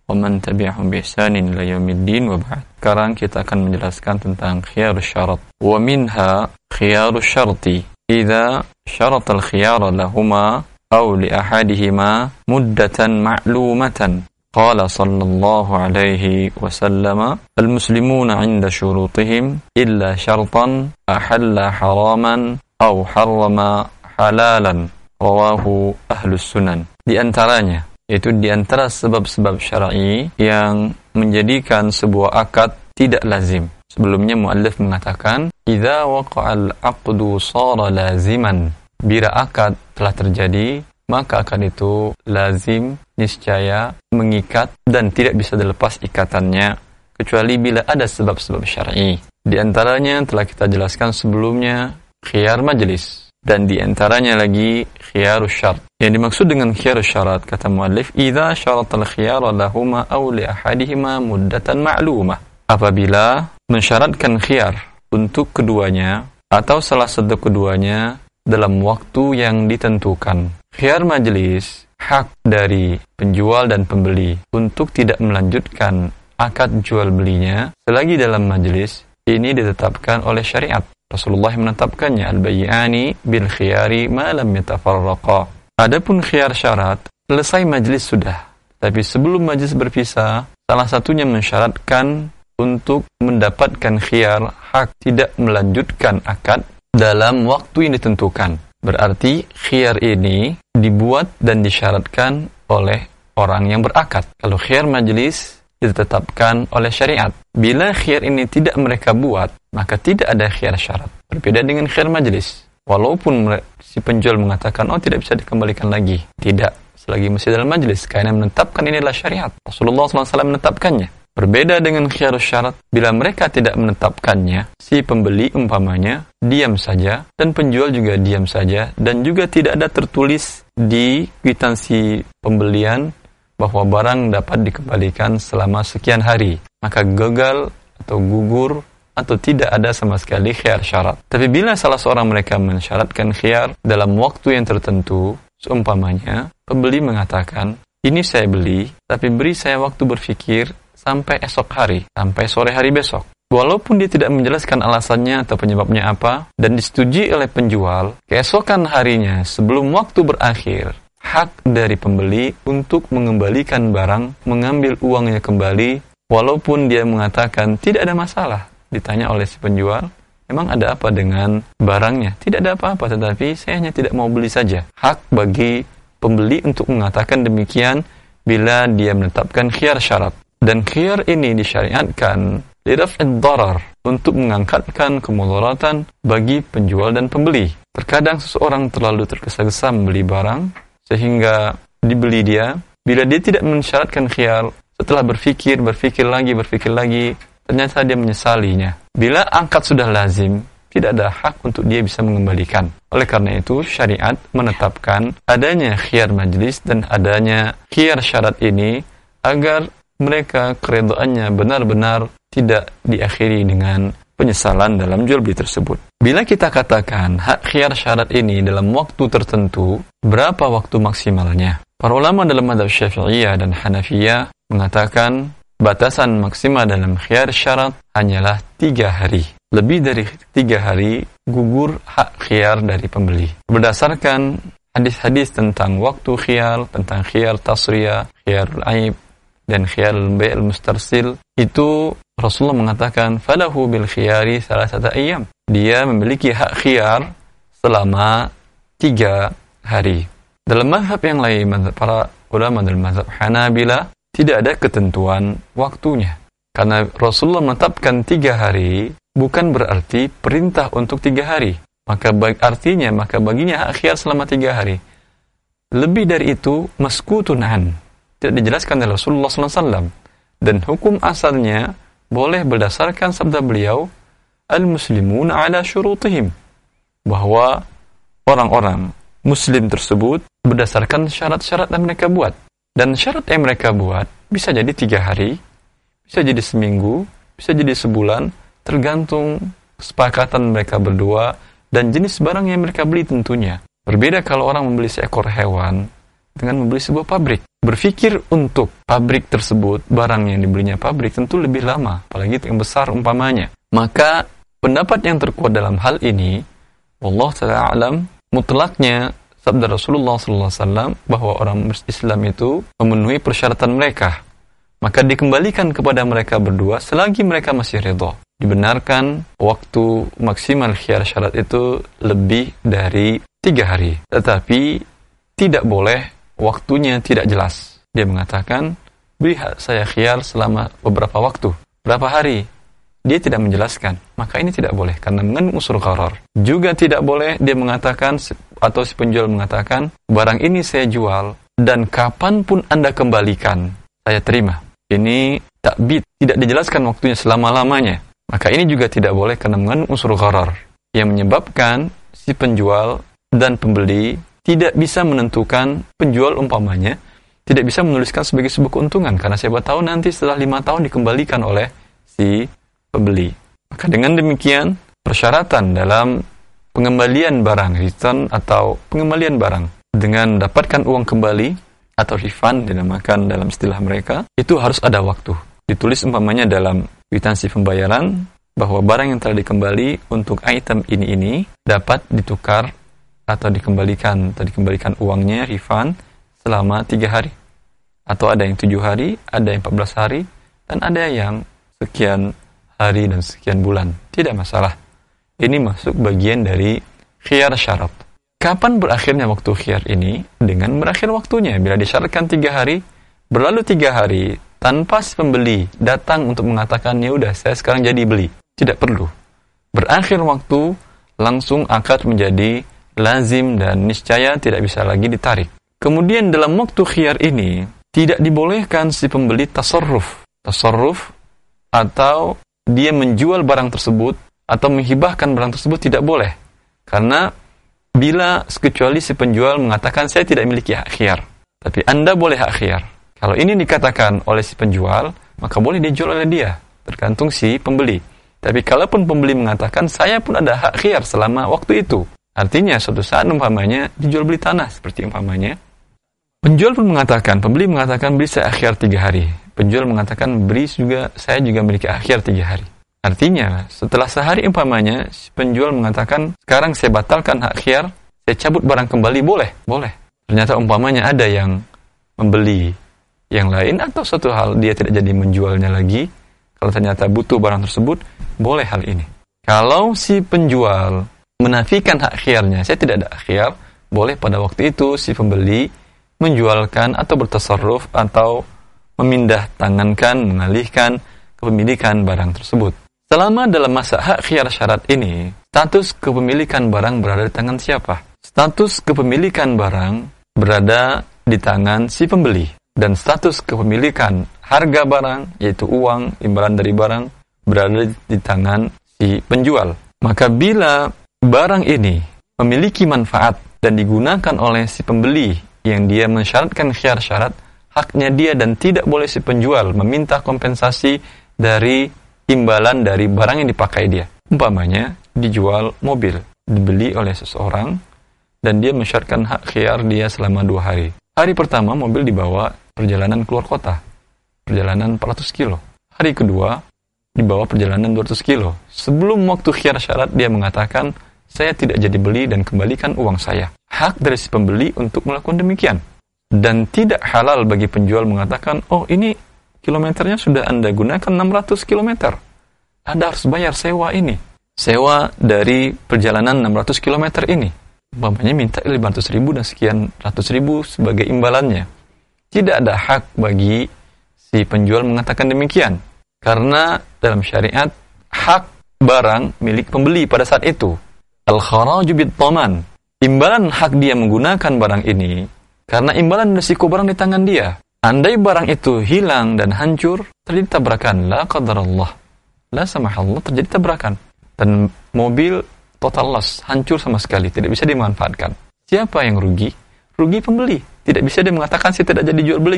ومن تبعهم بإحسان إلى يوم الدين وبعد sekarang kita akan menjelaskan tentang khiyar syarat wa minha khiyar syarti idza syarat al khiyar lahuma aw li ahadihima muddatan ma'lumatan قال صلى الله عليه وسلم المسلمون عند شروطهم إلا شرطا أحل حراما أو حرم حلالا rawahu ahlus sunan. Di antaranya, yaitu di antara sebab-sebab syar'i yang menjadikan sebuah akad tidak lazim. Sebelumnya muallif mengatakan, "Idza waqa'al aqdu sara laziman." Bila akad telah terjadi, maka akad itu lazim, niscaya, mengikat dan tidak bisa dilepas ikatannya kecuali bila ada sebab-sebab syar'i. Di antaranya telah kita jelaskan sebelumnya khiyar majlis dan di antaranya lagi khiyarus syarat. Yang dimaksud dengan khiyarus syarat kata muallif, "Idza syaratal khiyara lahuma aw li ahadihima muddatan ma'lumah." Apabila mensyaratkan khiyar untuk keduanya atau salah satu keduanya dalam waktu yang ditentukan. Khiyar majelis hak dari penjual dan pembeli untuk tidak melanjutkan akad jual belinya selagi dalam majelis ini ditetapkan oleh syariat. Rasulullah menetapkannya al-bayyani bil khiyari ma lam yatafarraqa. Adapun khiyar syarat, selesai majlis sudah. Tapi sebelum majlis berpisah, salah satunya mensyaratkan untuk mendapatkan khiyar hak tidak melanjutkan akad dalam waktu yang ditentukan. Berarti khiyar ini dibuat dan disyaratkan oleh orang yang berakad. Kalau khiyar majlis ditetapkan oleh syariat. Bila khiyar ini tidak mereka buat, maka tidak ada khiyar syarat. Berbeda dengan khiyar majelis. Walaupun si penjual mengatakan, oh tidak bisa dikembalikan lagi. Tidak, selagi masih dalam majelis. Karena menetapkan ini adalah syariat. Rasulullah SAW menetapkannya. Berbeda dengan khiyar syarat, bila mereka tidak menetapkannya, si pembeli umpamanya diam saja dan penjual juga diam saja dan juga tidak ada tertulis di kwitansi pembelian bahwa barang dapat dikembalikan selama sekian hari, maka gagal atau gugur atau tidak ada sama sekali khiyar syarat. Tapi bila salah seorang mereka mensyaratkan khiyar dalam waktu yang tertentu, seumpamanya pembeli mengatakan, ini saya beli, tapi beri saya waktu berpikir sampai esok hari, sampai sore hari besok. Walaupun dia tidak menjelaskan alasannya atau penyebabnya apa, dan disetujui oleh penjual, keesokan harinya sebelum waktu berakhir, hak dari pembeli untuk mengembalikan barang, mengambil uangnya kembali, walaupun dia mengatakan tidak ada masalah. Ditanya oleh si penjual, memang ada apa dengan barangnya? Tidak ada apa-apa, tetapi saya hanya tidak mau beli saja. Hak bagi pembeli untuk mengatakan demikian bila dia menetapkan khiyar syarat. Dan khiyar ini disyariatkan liraf'id darar untuk mengangkatkan kemudaratan bagi penjual dan pembeli. Terkadang seseorang terlalu tergesa-gesa membeli barang sehingga dibeli dia bila dia tidak mensyaratkan khiyar setelah berpikir berpikir lagi berpikir lagi ternyata dia menyesalinya bila angkat sudah lazim tidak ada hak untuk dia bisa mengembalikan. Oleh karena itu, syariat menetapkan adanya khiyar majlis dan adanya khiyar syarat ini agar mereka keredoannya benar-benar tidak diakhiri dengan penyesalan dalam jual beli tersebut. Bila kita katakan hak khiar syarat ini dalam waktu tertentu, berapa waktu maksimalnya? Para ulama dalam madhab syafi'iyah dan hanafiyah mengatakan batasan maksimal dalam khiar syarat hanyalah tiga hari. Lebih dari tiga hari gugur hak khiar dari pembeli. Berdasarkan hadis-hadis tentang waktu khiar, tentang khiar tasriyah, khiar aib, dan khiyar al mustarsil itu Rasulullah mengatakan falahu bil khiyari salah satu ayam. Dia memiliki hak khiyar selama tiga hari. Dalam mazhab yang lain, para ulama dalam mazhab Hanabila tidak ada ketentuan waktunya. Karena Rasulullah menetapkan tiga hari bukan berarti perintah untuk tiga hari. Maka artinya maka baginya hak khiyar selama tiga hari. Lebih dari itu maskutun an tidak dijelaskan oleh Rasulullah SAW. Dan hukum asalnya boleh berdasarkan sabda beliau, Al-Muslimun ala syurutihim. Bahwa orang-orang Muslim tersebut berdasarkan syarat-syarat yang mereka buat. Dan syarat yang mereka buat bisa jadi tiga hari, bisa jadi seminggu, bisa jadi sebulan, tergantung kesepakatan mereka berdua dan jenis barang yang mereka beli tentunya. Berbeda kalau orang membeli seekor hewan dengan membeli sebuah pabrik berpikir untuk pabrik tersebut, barang yang dibelinya pabrik tentu lebih lama, apalagi yang besar umpamanya. Maka pendapat yang terkuat dalam hal ini, Allah Taala alam, mutlaknya sabda Rasulullah SAW bahwa orang Islam itu memenuhi persyaratan mereka. Maka dikembalikan kepada mereka berdua selagi mereka masih redha. Dibenarkan waktu maksimal khiyar syarat itu lebih dari tiga hari. Tetapi tidak boleh waktunya tidak jelas. Dia mengatakan, beri saya khiyar selama beberapa waktu. Berapa hari? Dia tidak menjelaskan. Maka ini tidak boleh karena mengandung unsur qarar. Juga tidak boleh dia mengatakan atau si penjual mengatakan, barang ini saya jual dan kapan pun Anda kembalikan, saya terima. Ini takbit, tidak dijelaskan waktunya selama-lamanya. Maka ini juga tidak boleh karena mengandung unsur qarar yang menyebabkan si penjual dan pembeli tidak bisa menentukan penjual umpamanya tidak bisa menuliskan sebagai sebuah keuntungan karena siapa tahu nanti setelah lima tahun dikembalikan oleh si pembeli. Maka dengan demikian persyaratan dalam pengembalian barang return atau pengembalian barang dengan mendapatkan uang kembali atau refund dinamakan dalam istilah mereka itu harus ada waktu. Ditulis umpamanya dalam kwitansi pembayaran bahwa barang yang telah dikembali untuk item ini ini dapat ditukar atau dikembalikan atau dikembalikan uangnya refund selama tiga hari. Atau ada yang tujuh hari ada yang 14 hari dan ada yang sekian hari dan sekian bulan. Tidak masalah. Ini masuk bagian dari khiyar syarat. Kapan berakhirnya waktu khiyar ini? Dengan berakhir waktunya. Bila disyaratkan tiga hari berlalu tiga hari tanpa si pembeli datang untuk mengatakan ya udah saya sekarang jadi beli. Tidak perlu. Berakhir waktu langsung akad menjadi lazim dan niscaya tidak bisa lagi ditarik. Kemudian dalam waktu khiyar ini tidak dibolehkan si pembeli tasarruf. Tasarruf atau dia menjual barang tersebut atau menghibahkan barang tersebut tidak boleh. Karena bila kecuali si penjual mengatakan saya tidak memiliki hak khiyar. Tapi Anda boleh hak khiyar. Kalau ini dikatakan oleh si penjual, maka boleh dijual oleh dia, tergantung si pembeli. Tapi kalaupun pembeli mengatakan saya pun ada hak khiyar selama waktu itu, artinya suatu saat umpamanya dijual beli tanah seperti umpamanya, penjual pun mengatakan, pembeli mengatakan beli saya akhir tiga hari, penjual mengatakan beli juga saya juga memiliki akhir tiga hari. Artinya, setelah sehari umpamanya, penjual mengatakan, sekarang saya batalkan hak khiyar, saya cabut barang kembali, boleh? Boleh. Ternyata umpamanya ada yang membeli yang lain atau suatu hal dia tidak jadi menjualnya lagi kalau ternyata butuh barang tersebut boleh hal ini kalau si penjual menafikan hak khiyarnya. Saya tidak ada hak khiyar. Boleh pada waktu itu si pembeli menjualkan atau bertasarruf atau memindah tangankan mengalihkan kepemilikan barang tersebut. Selama dalam masa hak khiyar syarat ini status kepemilikan barang berada di tangan siapa? Status kepemilikan barang berada di tangan si pembeli. Dan status kepemilikan harga barang, yaitu uang, imbalan dari barang, berada di tangan si penjual. Maka bila barang ini memiliki manfaat dan digunakan oleh si pembeli yang dia mensyaratkan khiar syarat, haknya dia dan tidak boleh si penjual meminta kompensasi dari imbalan dari barang yang dipakai dia. Umpamanya, dijual mobil, dibeli oleh seseorang, dan dia mensyaratkan hak khiar dia selama dua hari. Hari pertama mobil dibawa perjalanan keluar kota, perjalanan 400 kilo. Hari kedua, dibawa perjalanan 200 kilo. Sebelum waktu khiar syarat, dia mengatakan, saya tidak jadi beli dan kembalikan uang saya. Hak dari si pembeli untuk melakukan demikian. Dan tidak halal bagi penjual mengatakan, oh ini kilometernya sudah Anda gunakan 600 kilometer. Anda harus bayar sewa ini. Sewa dari perjalanan 600 kilometer ini. Umpamanya minta 500 ribu dan sekian ratus ribu sebagai imbalannya tidak ada hak bagi si penjual mengatakan demikian. Karena dalam syariat, hak barang milik pembeli pada saat itu. Al-kharaju taman. Imbalan hak dia menggunakan barang ini, karena imbalan risiko barang di tangan dia. Andai barang itu hilang dan hancur, terjadi tabrakan. La qadarallah. La samahallah, terjadi tabrakan. Dan mobil total loss, hancur sama sekali, tidak bisa dimanfaatkan. Siapa yang rugi? Rugi pembeli tidak bisa dia mengatakan saya tidak jadi jual beli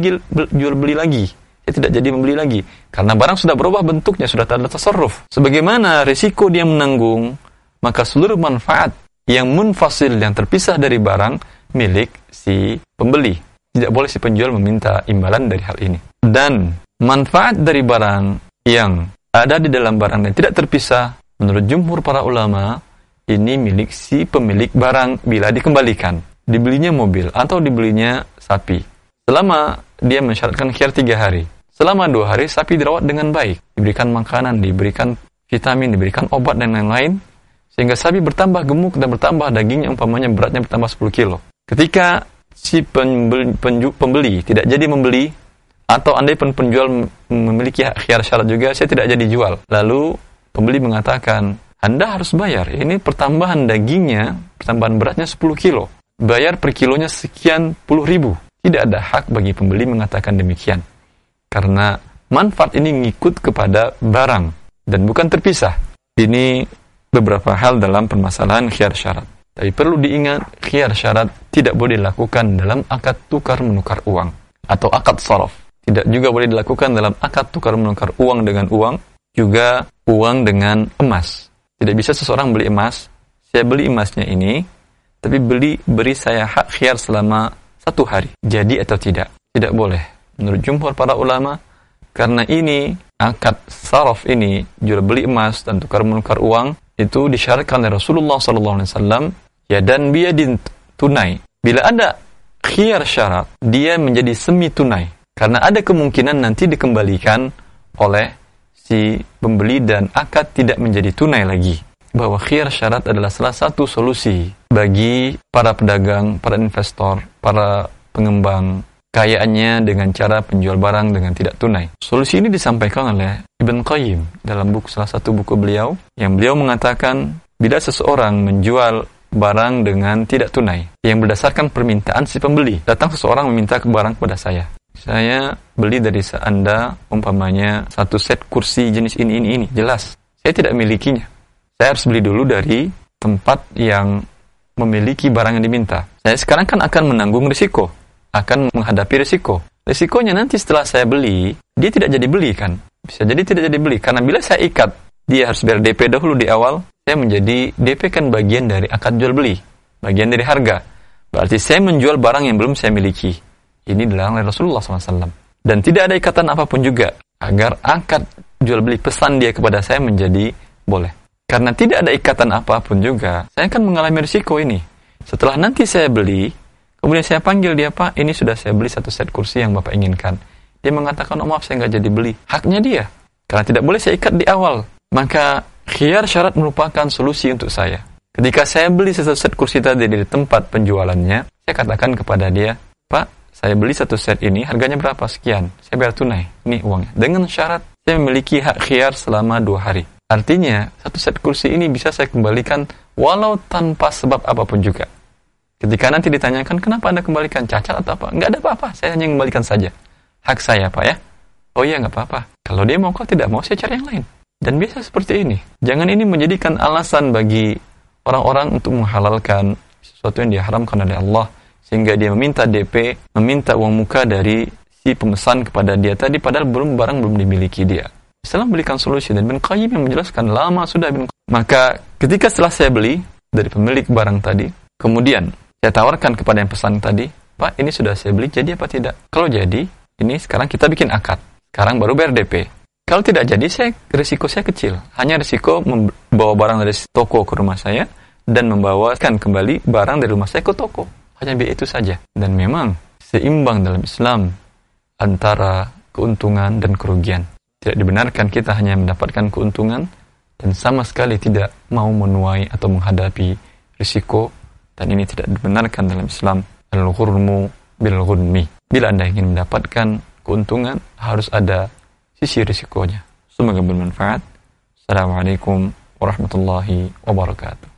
jual beli lagi. Saya tidak jadi membeli lagi karena barang sudah berubah bentuknya, sudah tak ada tasarruf. Sebagaimana risiko dia menanggung, maka seluruh manfaat yang munfasil yang terpisah dari barang milik si pembeli. Tidak boleh si penjual meminta imbalan dari hal ini. Dan manfaat dari barang yang ada di dalam barang yang tidak terpisah menurut jumhur para ulama ini milik si pemilik barang bila dikembalikan dibelinya mobil atau dibelinya sapi. Selama dia mensyaratkan khiyar tiga hari. Selama dua hari sapi dirawat dengan baik. Diberikan makanan, diberikan vitamin, diberikan obat dan lain-lain. Sehingga sapi bertambah gemuk dan bertambah dagingnya umpamanya beratnya bertambah 10 kilo. Ketika si pembeli, penju, pembeli tidak jadi membeli atau andai pun penjual memiliki hak khiyar syarat juga saya tidak jadi jual. Lalu pembeli mengatakan, Anda harus bayar. Ini pertambahan dagingnya, pertambahan beratnya 10 kilo bayar per kilonya sekian puluh ribu. Tidak ada hak bagi pembeli mengatakan demikian. Karena manfaat ini ngikut kepada barang dan bukan terpisah. Ini beberapa hal dalam permasalahan khiar syarat. Tapi perlu diingat, khiar syarat tidak boleh dilakukan dalam akad tukar menukar uang atau akad sorof. Tidak juga boleh dilakukan dalam akad tukar menukar uang dengan uang, juga uang dengan emas. Tidak bisa seseorang beli emas, saya beli emasnya ini, tapi beli beri saya hak khiar selama satu hari. Jadi atau tidak? Tidak boleh. Menurut jumhur para ulama, karena ini akad saraf ini jual beli emas dan tukar menukar uang itu disyaratkan oleh Rasulullah SAW ya dan biadin tunai. Bila ada khiar syarat, dia menjadi semi tunai karena ada kemungkinan nanti dikembalikan oleh si pembeli dan akad tidak menjadi tunai lagi bahwa khiyar syarat adalah salah satu solusi bagi para pedagang, para investor, para pengembang kayaannya dengan cara penjual barang dengan tidak tunai. Solusi ini disampaikan oleh Ibn Qayyim dalam buku salah satu buku beliau yang beliau mengatakan bila seseorang menjual barang dengan tidak tunai yang berdasarkan permintaan si pembeli. Datang seseorang meminta ke barang kepada saya. Saya beli dari Anda umpamanya satu set kursi jenis ini ini ini jelas. Saya tidak memilikinya. Saya harus beli dulu dari tempat yang memiliki barang yang diminta. Saya sekarang kan akan menanggung risiko akan menghadapi risiko. Risikonya nanti setelah saya beli, dia tidak jadi beli kan? Bisa jadi tidak jadi beli. Karena bila saya ikat, dia harus bayar DP dahulu di awal, saya menjadi DP kan bagian dari akad jual beli. Bagian dari harga. Berarti saya menjual barang yang belum saya miliki. Ini adalah oleh Rasulullah SAW. Dan tidak ada ikatan apa pun juga agar akad jual beli pesan dia kepada saya menjadi boleh. Karena tidak ada ikatan apa pun juga, saya akan mengalami risiko ini. Setelah nanti saya beli, Kemudian saya panggil dia, Pak, ini sudah saya beli satu set kursi yang Bapak inginkan. Dia mengatakan, oh maaf saya nggak jadi beli. Haknya dia. Karena tidak boleh saya ikat di awal. Maka khiar syarat merupakan solusi untuk saya. Ketika saya beli satu set kursi tadi di tempat penjualannya, saya katakan kepada dia, Pak, saya beli satu set ini, harganya berapa? Sekian. Saya bayar tunai. Ini uangnya. Dengan syarat saya memiliki hak khiar selama dua hari. Artinya, satu set kursi ini bisa saya kembalikan walau tanpa sebab apa pun juga. Ketika nanti ditanyakan, kenapa Anda kembalikan? Cacat atau apa? Enggak ada apa-apa, saya hanya kembalikan saja. Hak saya, Pak ya. Oh iya, nggak apa-apa. Kalau dia mau, kok tidak mau, saya cari yang lain. Dan biasa seperti ini. Jangan ini menjadikan alasan bagi orang-orang untuk menghalalkan sesuatu yang diharamkan oleh Allah. Sehingga dia meminta DP, meminta uang muka dari si pemesan kepada dia tadi, padahal belum barang belum dimiliki dia. Islam berikan solusi dan bin Qayyim yang menjelaskan lama sudah bin Maka ketika setelah saya beli dari pemilik barang tadi, kemudian saya tawarkan kepada yang pesan tadi, Pak, ini sudah saya beli, jadi apa tidak? Kalau jadi, ini sekarang kita bikin akad. Sekarang baru bayar DP. Kalau tidak jadi, saya risiko saya kecil. Hanya risiko membawa barang dari toko ke rumah saya dan membawakan kembali barang dari rumah saya ke toko. Hanya biaya itu saja. Dan memang seimbang dalam Islam antara keuntungan dan kerugian. Tidak dibenarkan kita hanya mendapatkan keuntungan dan sama sekali tidak mau menuai atau menghadapi risiko dan ini tidak dibenarkan dalam Islam. Al-ghurmu bil ghunmi bila anda ingin mendapatkan keuntungan harus ada sisi risikonya. Semoga bermanfaat. Assalamualaikum warahmatullahi wabarakatuh